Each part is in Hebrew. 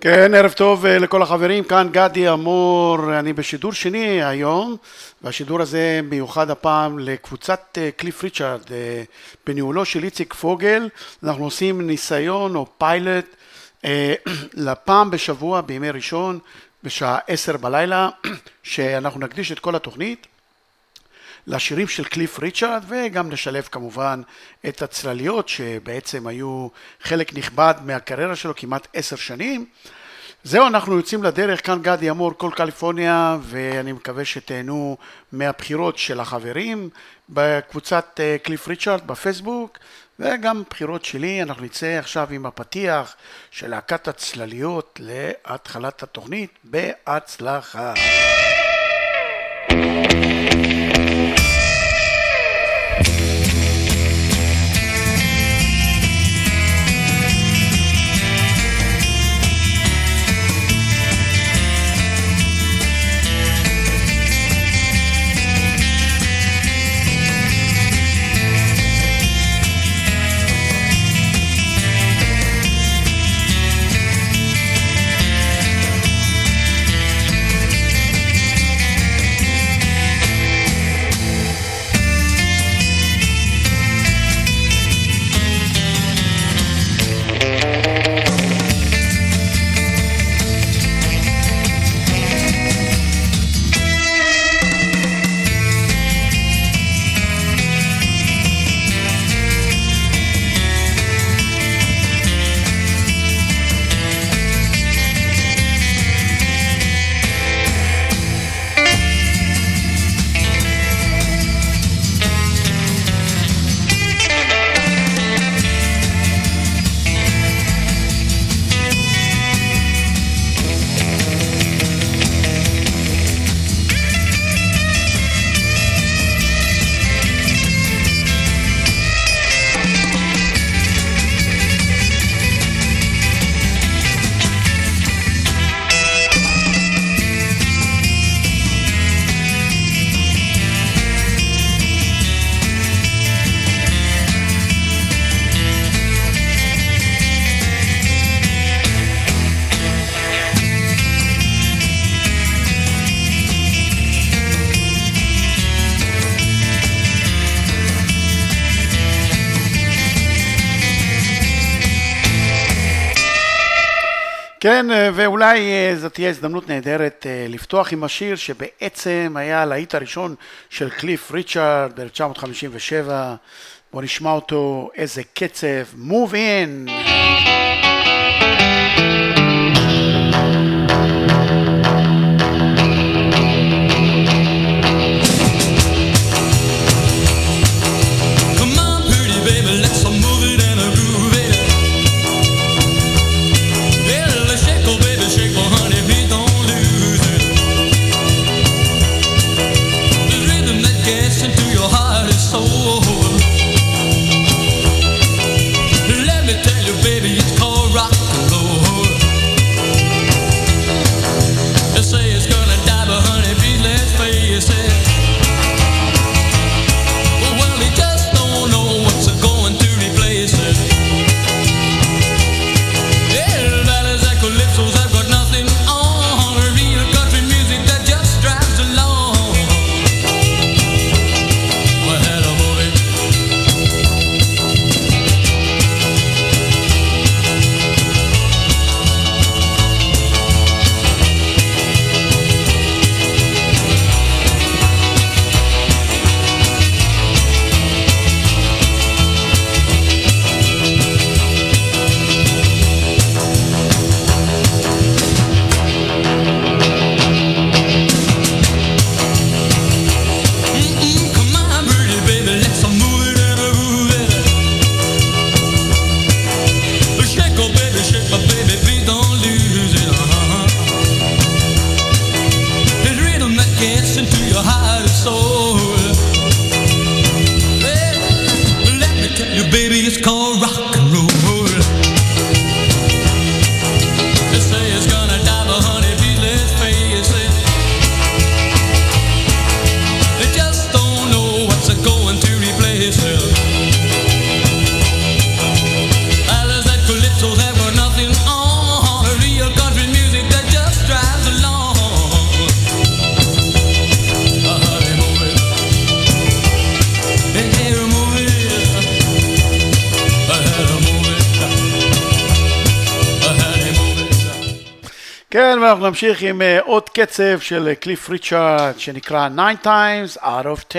כן, ערב טוב אה, לכל החברים, כאן גדי אמור, אני בשידור שני היום, והשידור הזה מיוחד הפעם לקבוצת אה, קליף ריצ'רד, אה, בניהולו של איציק פוגל, אנחנו עושים ניסיון או פיילוט לפעם בשבוע בימי ראשון בשעה עשר בלילה, שאנחנו נקדיש את כל התוכנית לשירים של קליף ריצ'רד וגם נשלב כמובן את הצלליות שבעצם היו חלק נכבד מהקריירה שלו כמעט עשר שנים. זהו, אנחנו יוצאים לדרך, כאן גדי אמור, כל קליפורניה, ואני מקווה שתהנו מהבחירות של החברים בקבוצת אה, קליף ריצ'רד בפייסבוק, וגם בחירות שלי, אנחנו נצא עכשיו עם הפתיח של להקת הצלליות להתחלת התוכנית, בהצלחה. כן, אה, ואולי אה, זאת תהיה הזדמנות נהדרת אה, לפתוח עם השיר שבעצם היה הלהיט הראשון של קליף ריצ'ארד ב-1957. בואו נשמע אותו, איזה קצב, Move In. נמשיך עם עוד קצב של קליף ריצ'ארד שנקרא 9 times out of 10.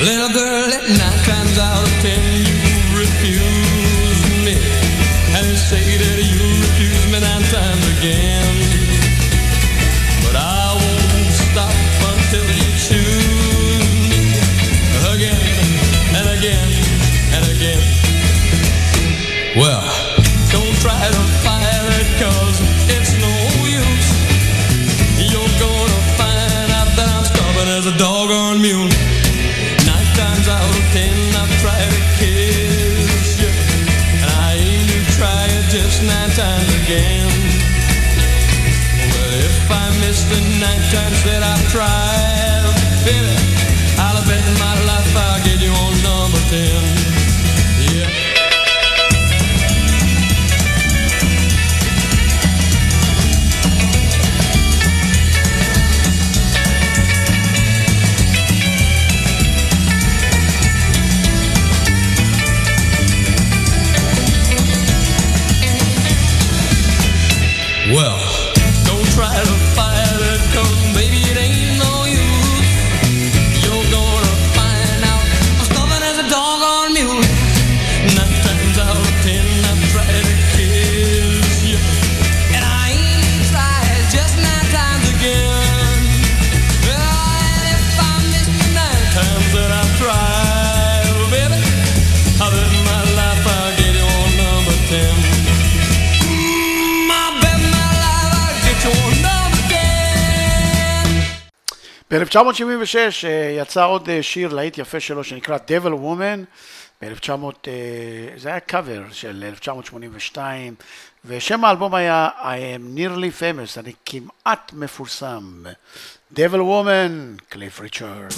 Little girl, at night out of ten you refuse me. And you say that you refuse me nine times again. again. Well, if I miss the nine times that I've tried, baby, I'll bet my life I'll get you on number ten. ב-1976 אה, יצא עוד אה, שיר להיט יפה שלו שנקרא Devil Woman, ב-1900, אה, זה היה קאבר של 1982, ושם האלבום היה I am nearly famous, אני כמעט מפורסם. Devil Woman, קליף ריצ'רד.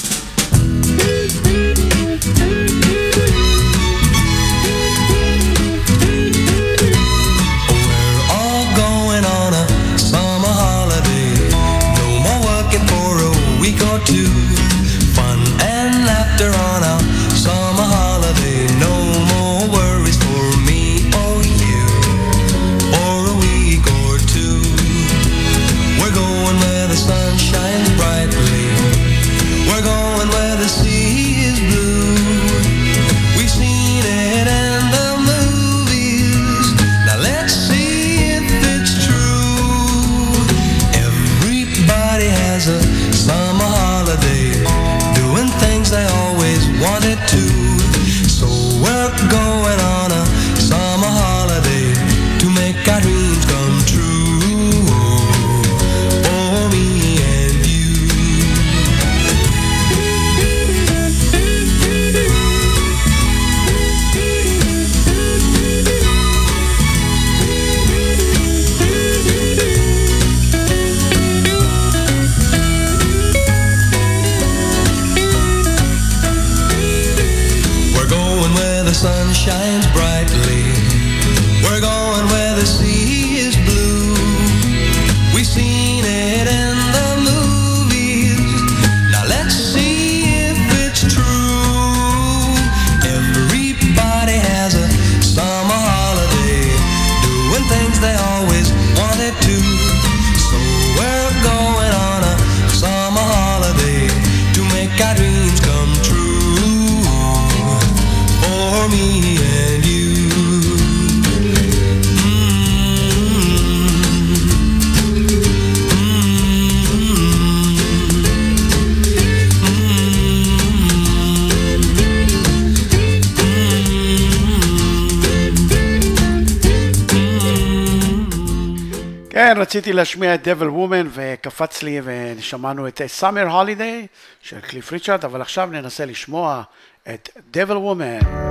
רציתי להשמיע את דבל וומן וקפץ לי ושמענו את סאמר הולידיי של קליף ריצ'רד, אבל עכשיו ננסה לשמוע את דבל וומן.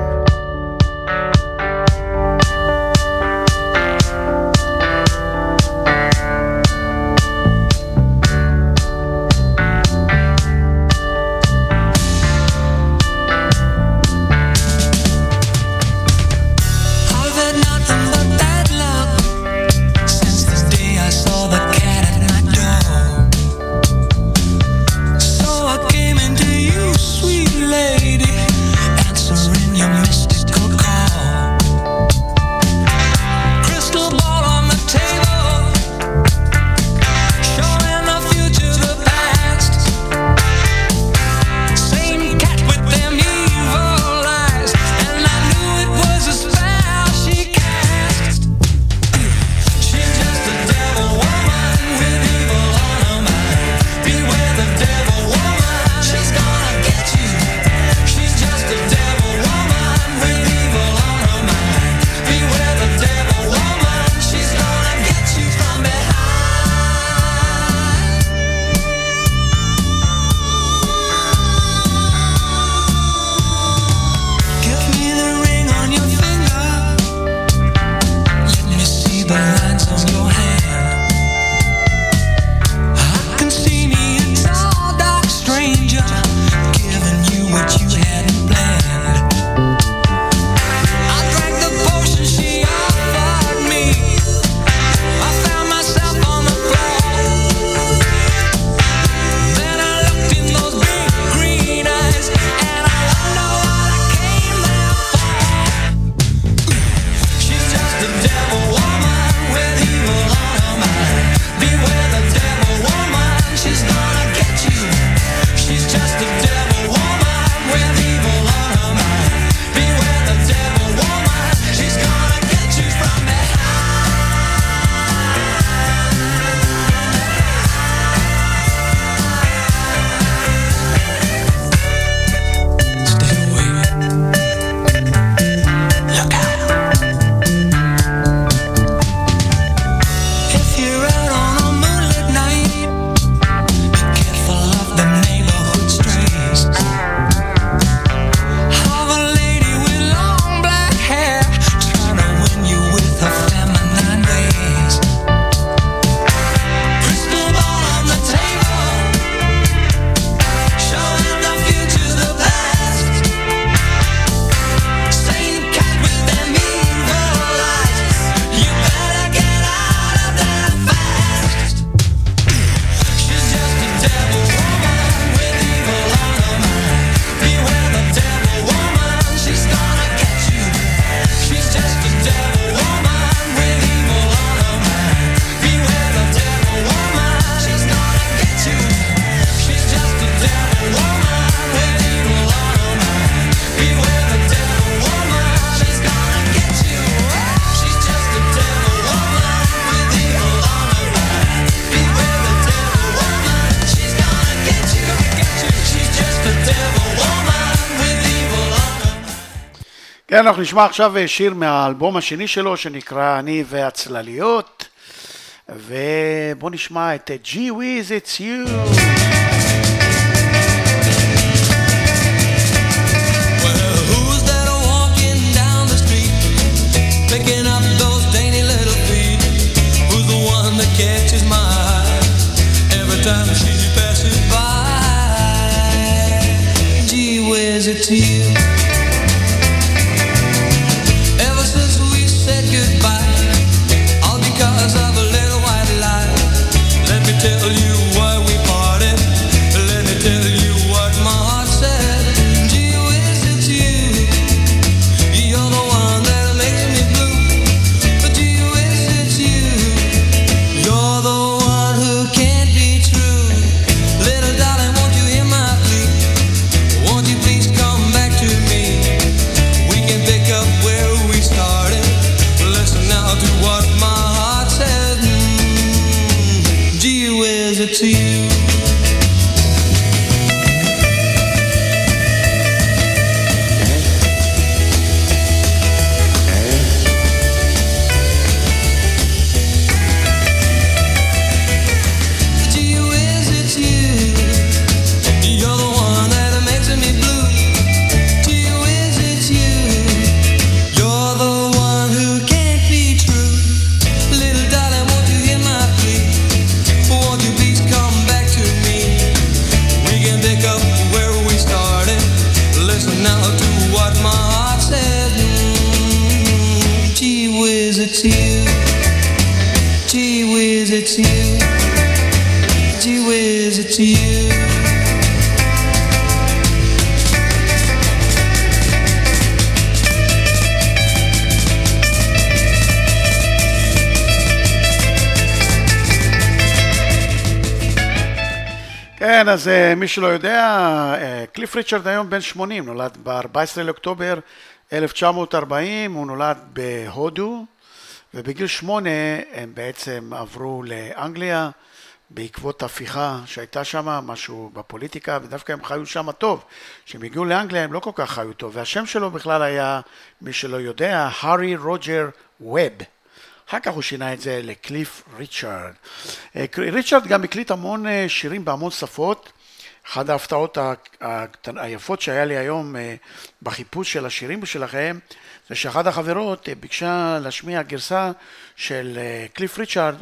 כן, אנחנו נשמע עכשיו שיר מהאלבום השני שלו שנקרא אני והצלליות ובואו נשמע את Gee Whiz It's You catches my eye Every time she passes by it's you אז אה, מי שלא יודע, אה, קליף ריצ'רד היום בן 80, נולד ב-14 לאוקטובר 1940, הוא נולד בהודו, ובגיל שמונה הם בעצם עברו לאנגליה בעקבות הפיכה שהייתה שם, משהו בפוליטיקה, ודווקא הם חיו שם טוב. כשהם הגיעו לאנגליה הם לא כל כך חיו טוב, והשם שלו בכלל היה, מי שלא יודע, הארי רוג'ר ווב. אחר כך הוא שינה את זה לקליף ריצ'רד. אה, ריצ'רד גם הקליט המון אה, שירים בהמון שפות. אחת ההפתעות היפות שהיה לי היום אה, בחיפוש של השירים שלכם, זה שאחת החברות ביקשה להשמיע גרסה של קליף ריצ'רד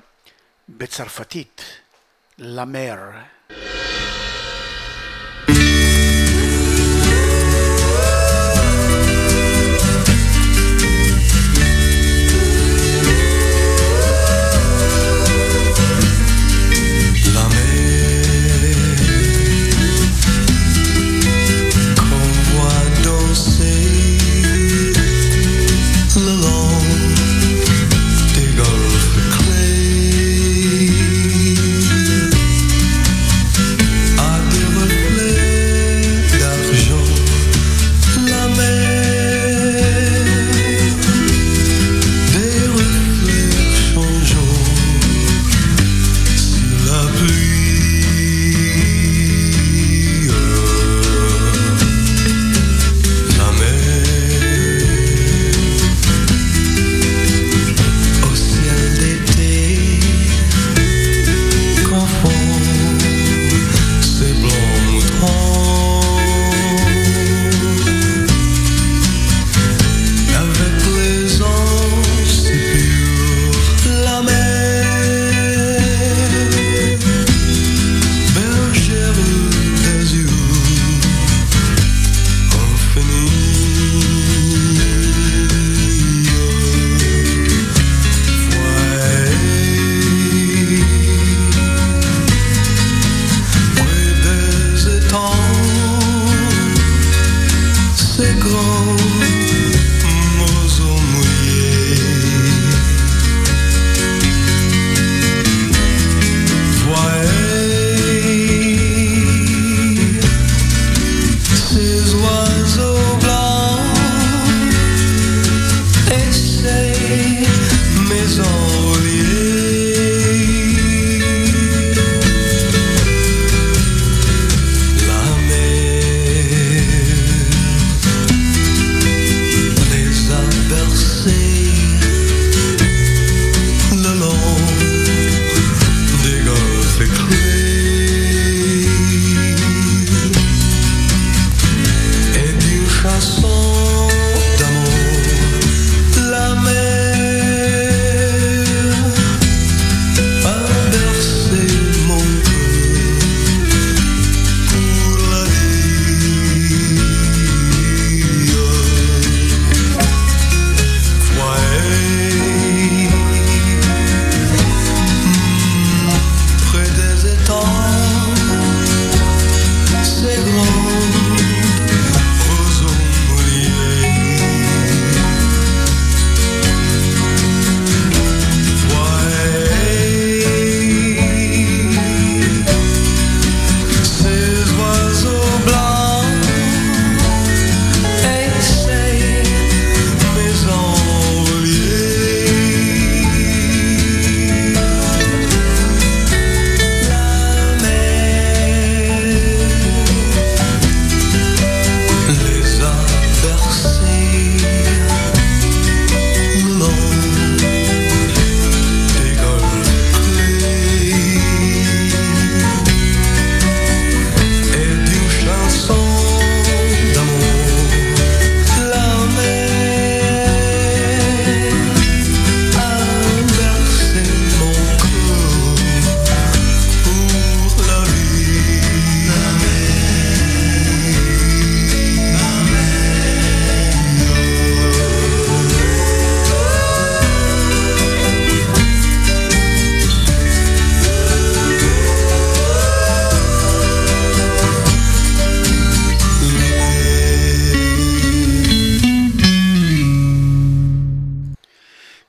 בצרפתית, למר.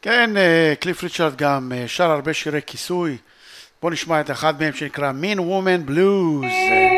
כן, אה, קליף ריצ'רד גם אה, שר הרבה שירי כיסוי. בואו נשמע את אחד מהם שנקרא Mean Woman Blues.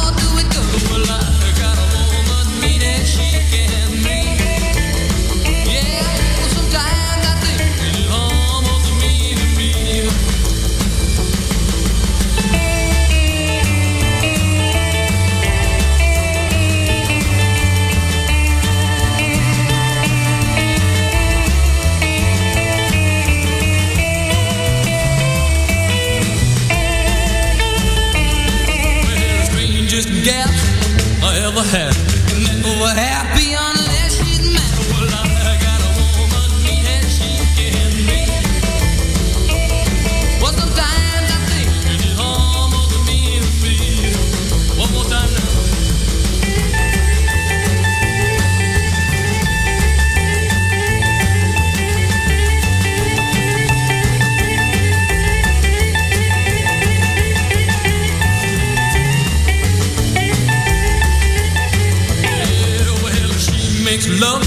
lover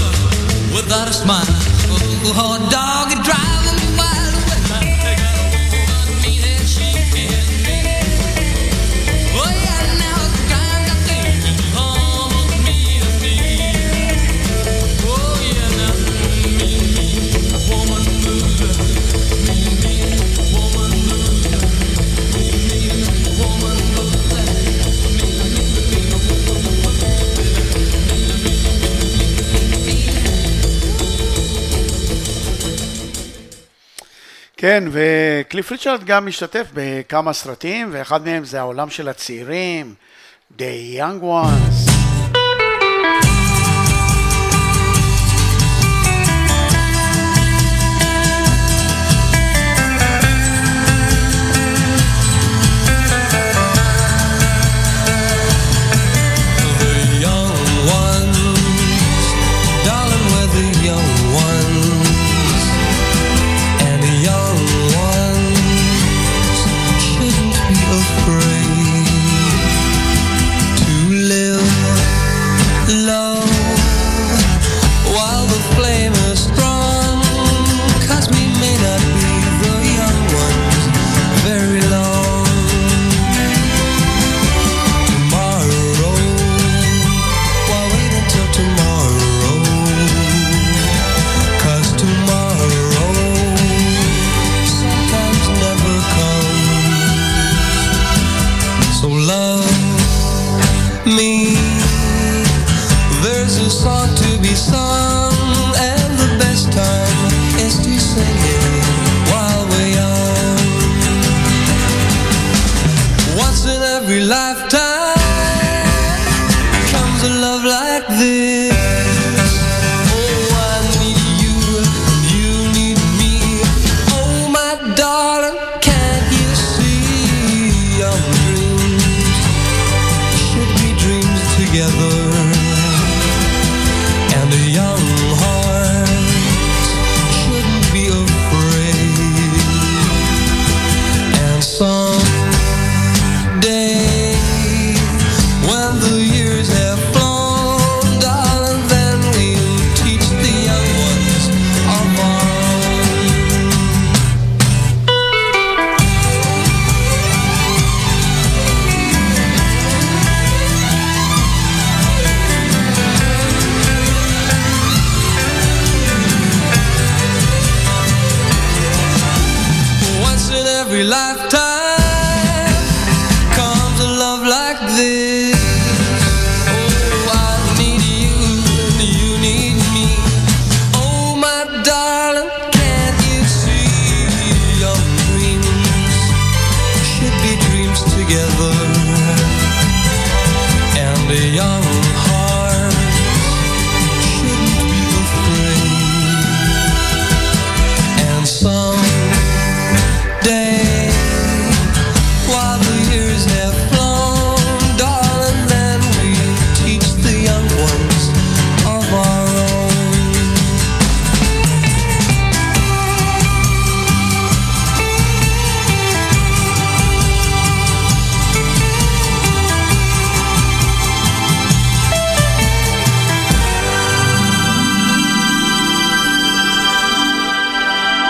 without a smile. Oh, dog, it drives. כן, וקליף ריצ'רד גם משתתף בכמה סרטים, ואחד מהם זה העולם של הצעירים, The Young Ones.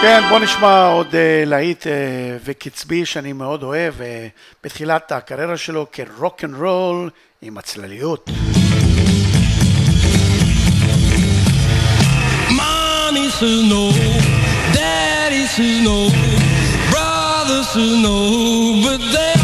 כן, בוא נשמע עוד uh, להיט uh, וקצבי שאני מאוד אוהב uh, בתחילת הקריירה שלו כרוק אנד רול עם הצלליות. Money no, daddy no, brother no, but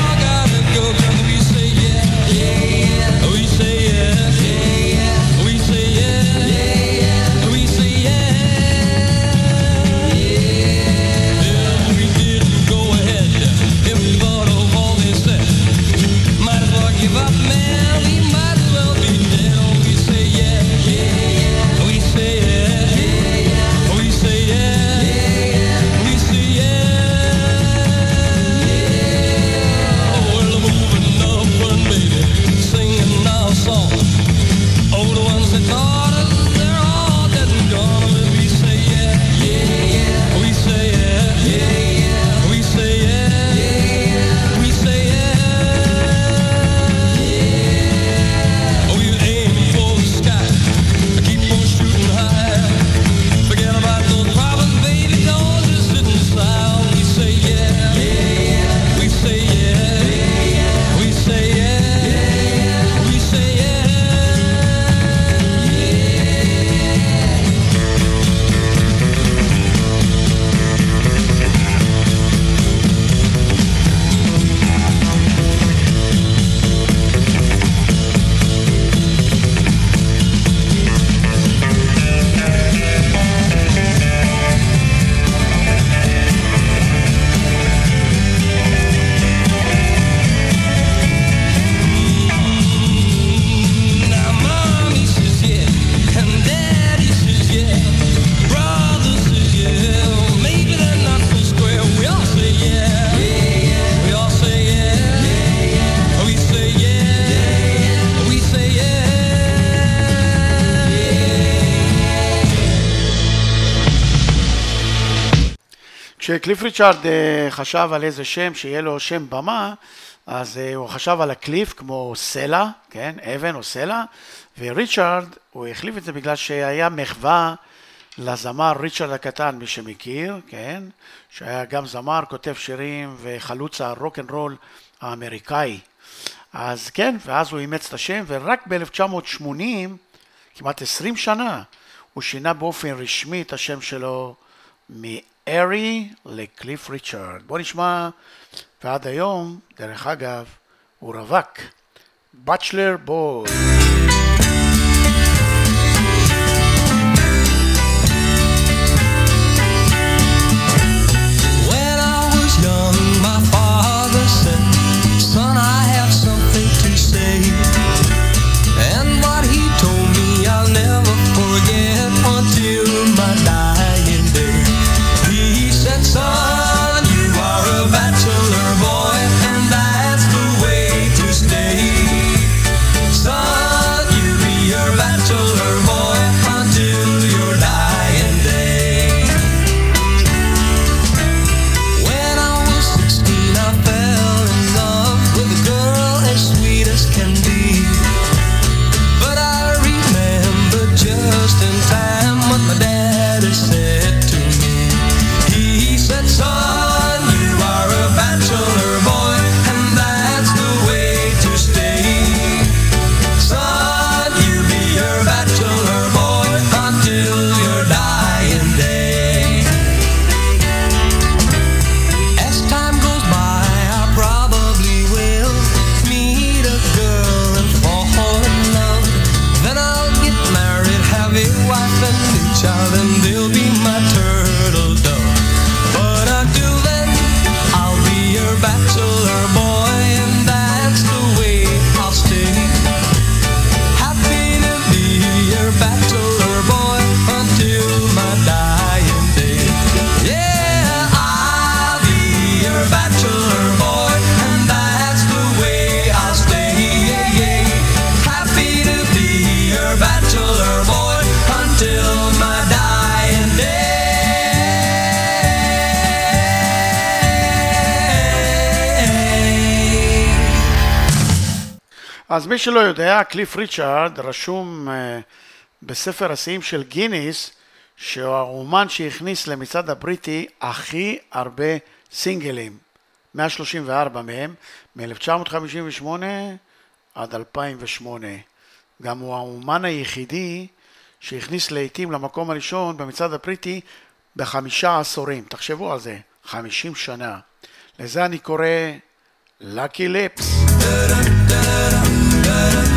כשקליף ריצ'ארד אה, חשב על איזה שם, שיהיה לו שם במה, אז אה, הוא חשב על הקליף כמו סלע, כן, אבן או סלע, וריצ'ארד, הוא החליף את זה בגלל שהיה מחווה לזמר ריצ'רד הקטן, מי שמכיר, כן, שהיה גם זמר, כותב שירים וחלוץ הרוקנרול האמריקאי. אז כן, ואז הוא אימץ את השם, ורק ב-1980, כמעט 20 שנה, הוא שינה באופן רשמי את השם שלו. ארי לקליף ריצ'רד. בוא נשמע, ועד היום, דרך אגב, הוא רווק. Bachelor Boy. שלא יודע, קליף ריצ'ארד רשום אה, בספר השיאים של גיניס, שהוא הרומן שהכניס למצעד הבריטי הכי הרבה סינגלים, 134 מהם, מ-1958 עד 2008. גם הוא האומן היחידי שהכניס לעיתים למקום הראשון במצעד הבריטי בחמישה עשורים. תחשבו על זה, 50 שנה. לזה אני קורא Lucky Lips. Da-da-da-da. good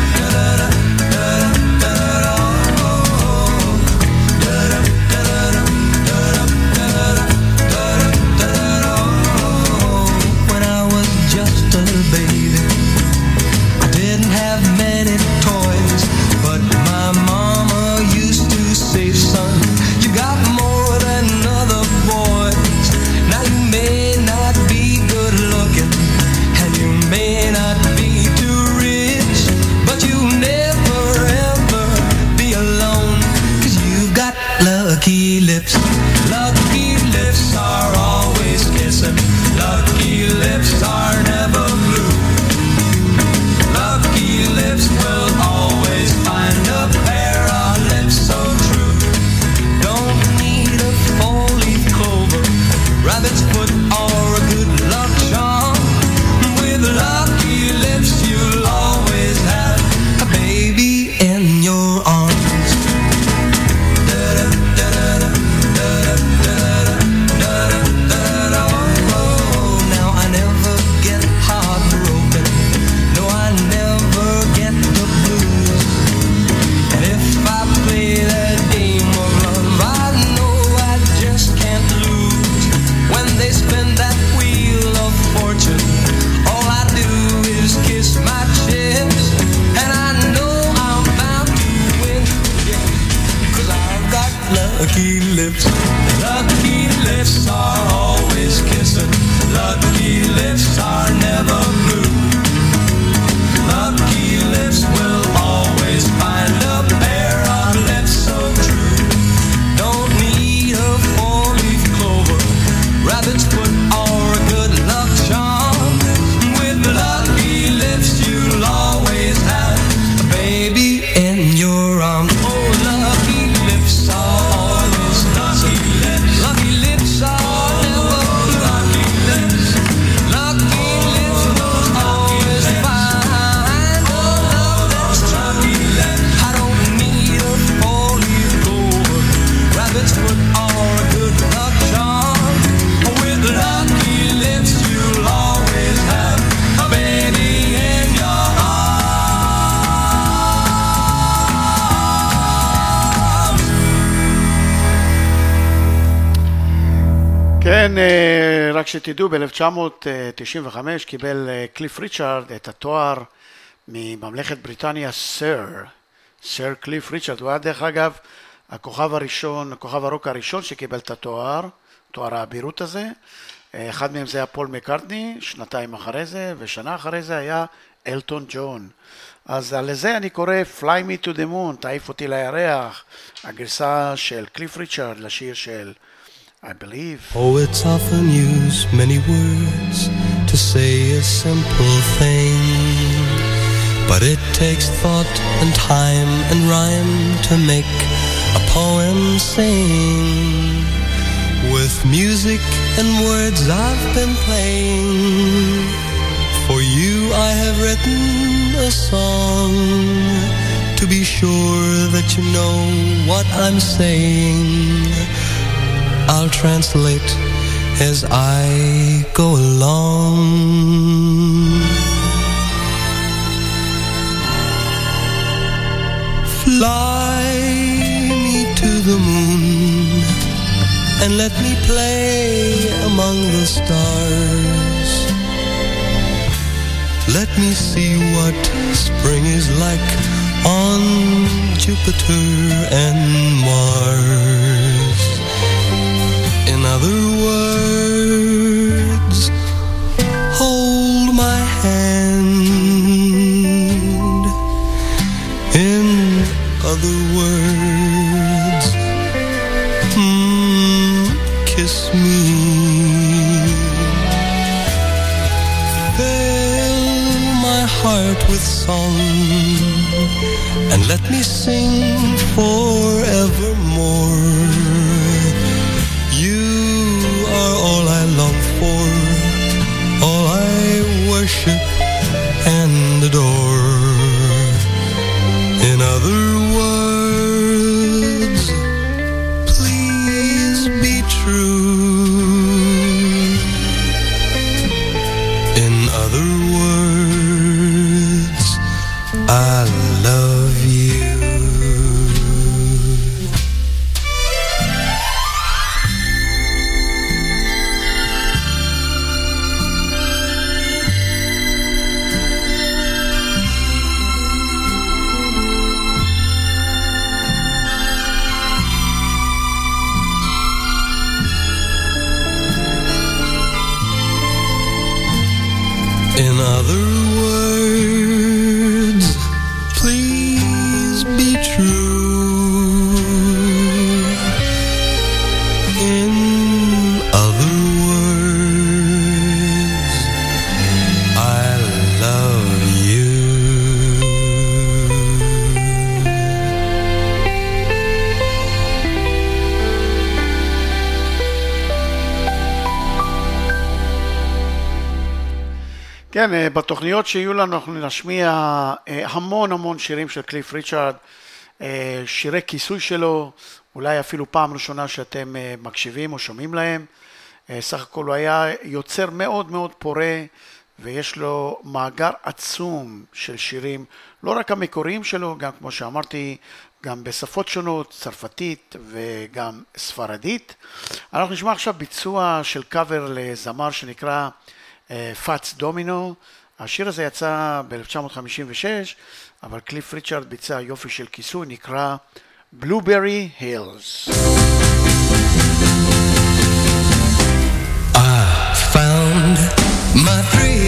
שתדעו, ב-1995 קיבל אה, קליף ריצ'ארד את התואר מממלכת בריטניה סר, סר קליף ריצ'ארד, הוא היה דרך אגב הכוכב הראשון, הכוכב הרוק הראשון שקיבל את התואר, תואר האבירות הזה, אה, אחד מהם זה היה פול מקארטני, שנתיים אחרי זה, ושנה אחרי זה היה אלטון ג'ון. אז לזה אני קורא Fly me to the moon, תעיף אותי לירח, הגרסה של קליף ריצ'ארד לשיר של I believe. Oh, Poets often use many words to say a simple thing. But it takes thought and time and rhyme to make a poem sing. With music and words I've been playing. For you I have written a song. To be sure that you know what I'm saying. I'll translate as I go along. Fly me to the moon and let me play among the stars. Let me see what spring is like on Jupiter and Mars. Other words, hold my hand. In other words, mm, kiss me. Fill my heart with song and let me sing forevermore. כן, אה, בתוכניות שיהיו לנו אנחנו נשמיע אה, המון המון שירים של קליף ריצ'ארד, אה, שירי כיסוי שלו, אולי אפילו פעם ראשונה שאתם מקשיבים או שומעים להם. סך הכל הוא היה יוצר מאוד מאוד פורה ויש לו מאגר עצום של שירים, לא רק המקוריים שלו, גם כמו שאמרתי, גם בשפות שונות, צרפתית וגם ספרדית. אנחנו נשמע עכשיו ביצוע של קאבר לזמר שנקרא פאץ דומינו. השיר הזה יצא ב-1956, אבל קליף ריצ'רד ביצע יופי של כיסוי, נקרא בלוברי הילס. my thrill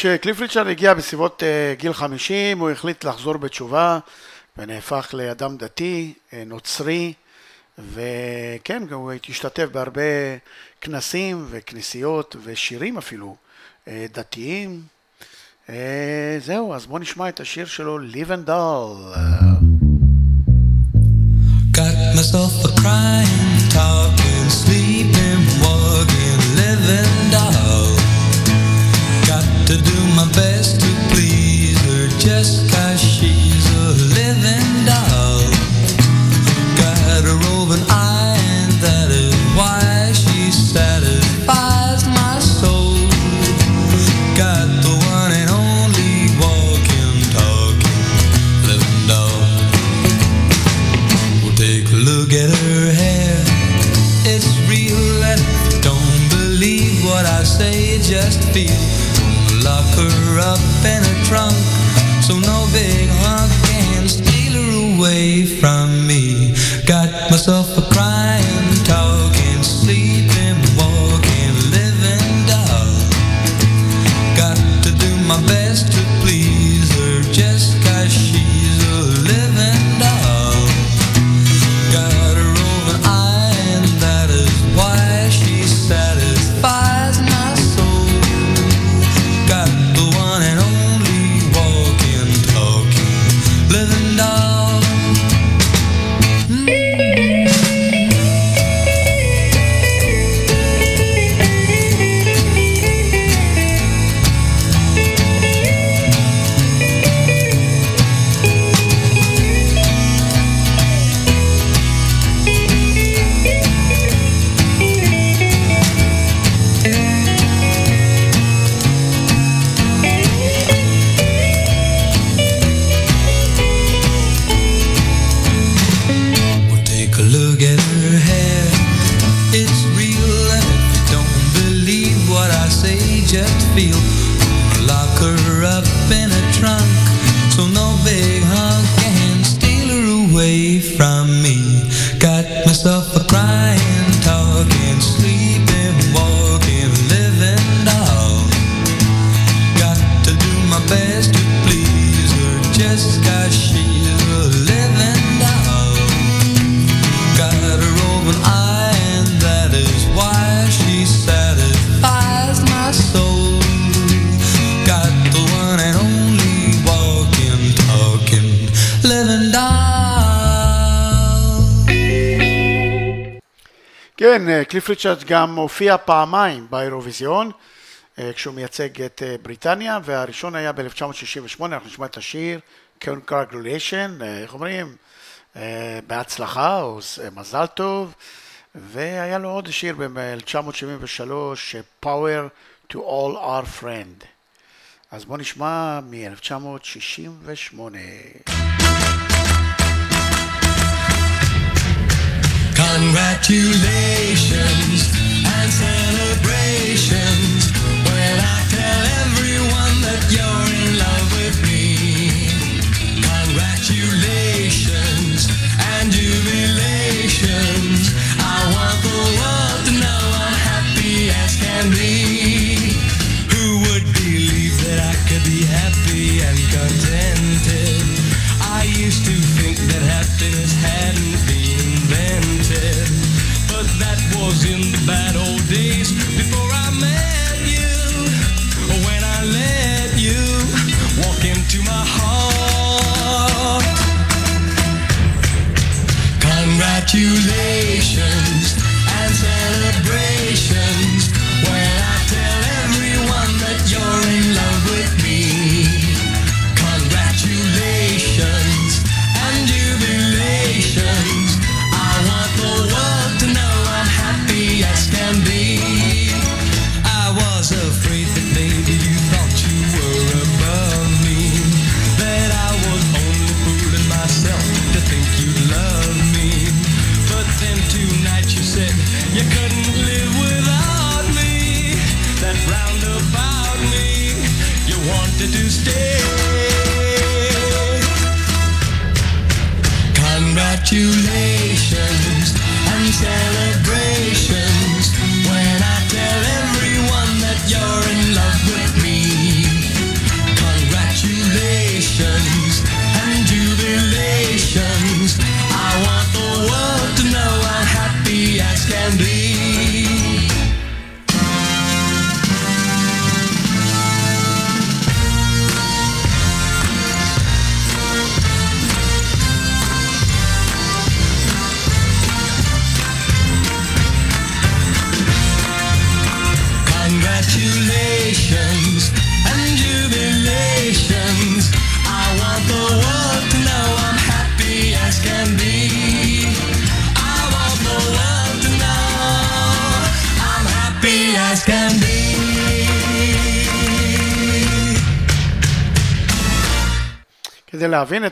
כשקליף ריצ'רד הגיע בסביבות uh, גיל 50, הוא החליט לחזור בתשובה ונהפך לאדם דתי, uh, נוצרי, וכן, הוא השתתף בהרבה כנסים וכנסיות ושירים אפילו uh, דתיים. זהו, אז בואו נשמע את השיר שלו, Dull. Got myself a crying, talking, sleeping, קליף ריצ'רד גם הופיע פעמיים באירוויזיון, אה, כשהוא מייצג את אה, בריטניה, והראשון היה ב-1968, אנחנו נשמע את השיר, Congratulation, אה, איך אומרים? בהצלחה, או מזל טוב, והיה לו עוד שיר ב-1973, Power to All Our Friend. אז בואו נשמע מ-1968. Congratulations and celebrations when I tell everyone that you're in love with me.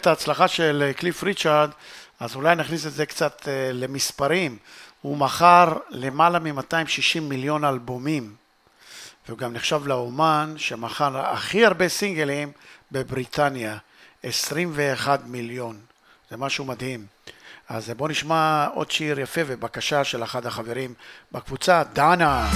ההצלחה של אה, קליף ריצ'ארד, אז אולי נכניס את זה קצת אה, למספרים. הוא מכר למעלה מ-260 מיליון אלבומים, והוא גם נחשב לאומן שמכר הכי הרבה סינגלים בבריטניה, 21 מיליון. זה משהו מדהים. אז אה, בואו נשמע עוד שיר יפה ובקשה של אחד החברים בקבוצה, דנה.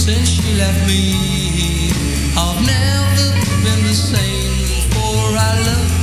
since she left me. I've never been the same, for I love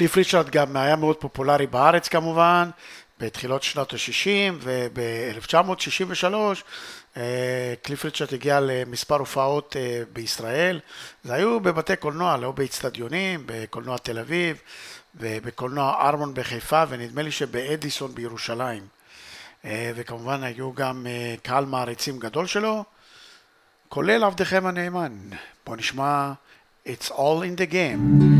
קליף ריצ'רד גם היה מאוד פופולרי בארץ כמובן, בתחילות שנות ה-60 וב-1963 קליף ריצ'רד הגיע למספר הופעות אה, בישראל, זה היו בבתי קולנוע, לא באיצטדיונים, בקולנוע תל אביב ובקולנוע ארמון בחיפה ונדמה לי שבאדיסון בירושלים. אה, וכמובן היו גם אה, קהל מעריצים גדול שלו, כולל עבדכם הנאמן. בואו נשמע It's All in the Game.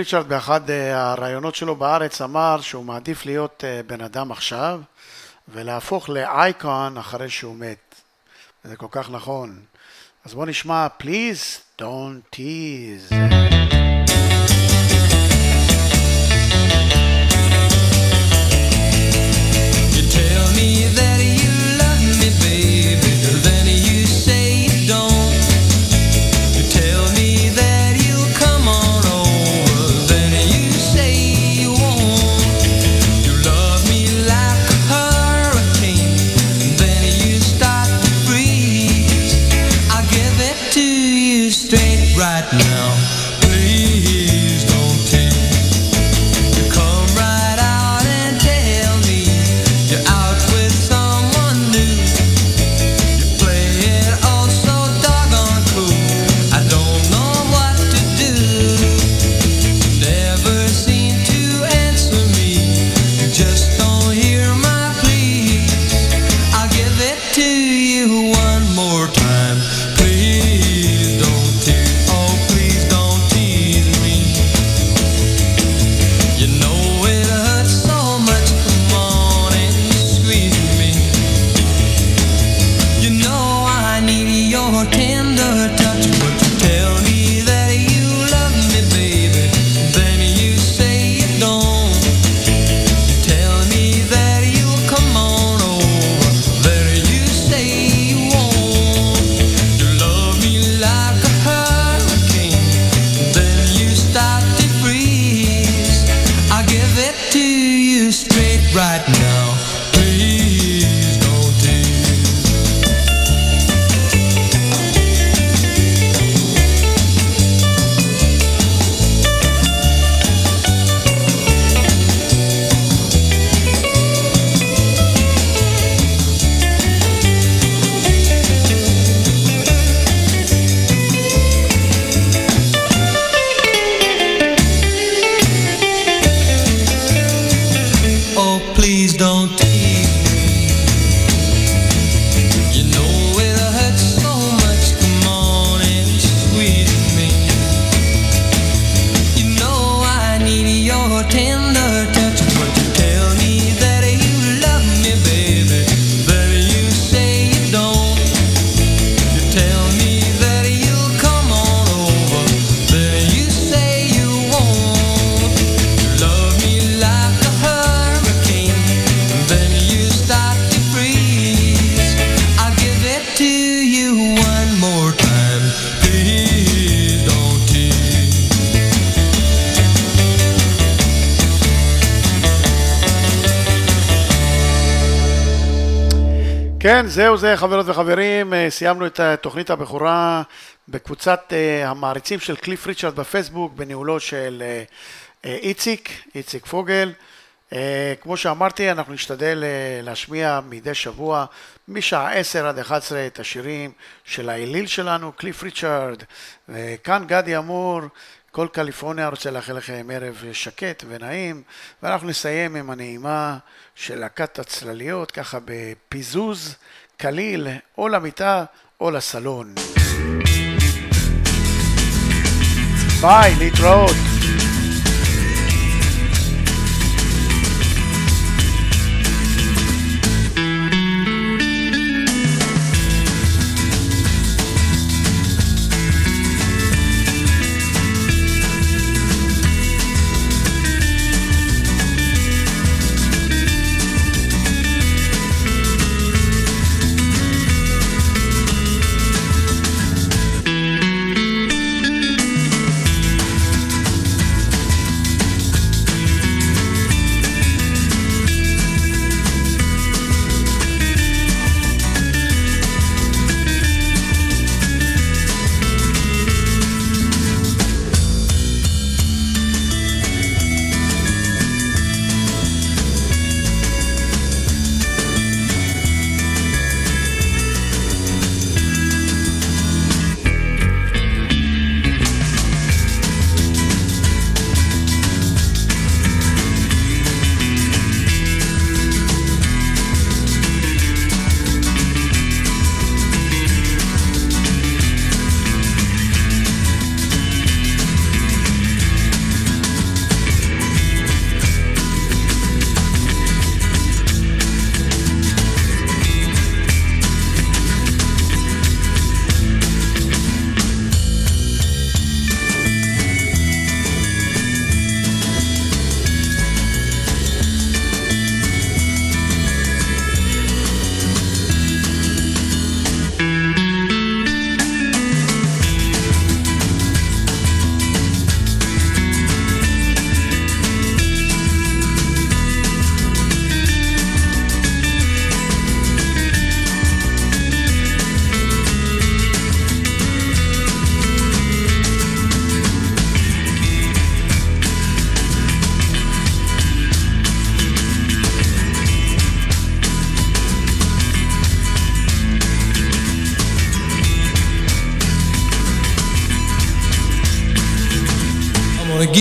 קליף ריצ'רד באחד אה, הראיונות שלו בארץ אמר שהוא מעדיף להיות אה, בן אדם עכשיו ולהפוך לאייקון אחרי שהוא מת. זה כל כך נכון. אז בואו נשמע Please Don't Tease. You tell me that please don't. זהו זה, חברות וחברים, אה, סיימנו את תוכנית הבכורה בקבוצת אה, המעריצים של קליף ריצ'רד בפייסבוק, בניהולו של אה, איציק, איציק פוגל. כמו שאמרתי, אנחנו נשתדל להשמיע מדי שבוע, משעה 10 עד 11, את השירים של האליל שלנו, קליף ריצ'רד, וכאן גדי אמור. כל קליפורניה רוצה לאחל לכם ערב שקט ונעים, ואנחנו נסיים עם הנעימה של להקת הצלליות, ככה בפיזוז קליל, או למיטה או לסלון. ביי, להתראות.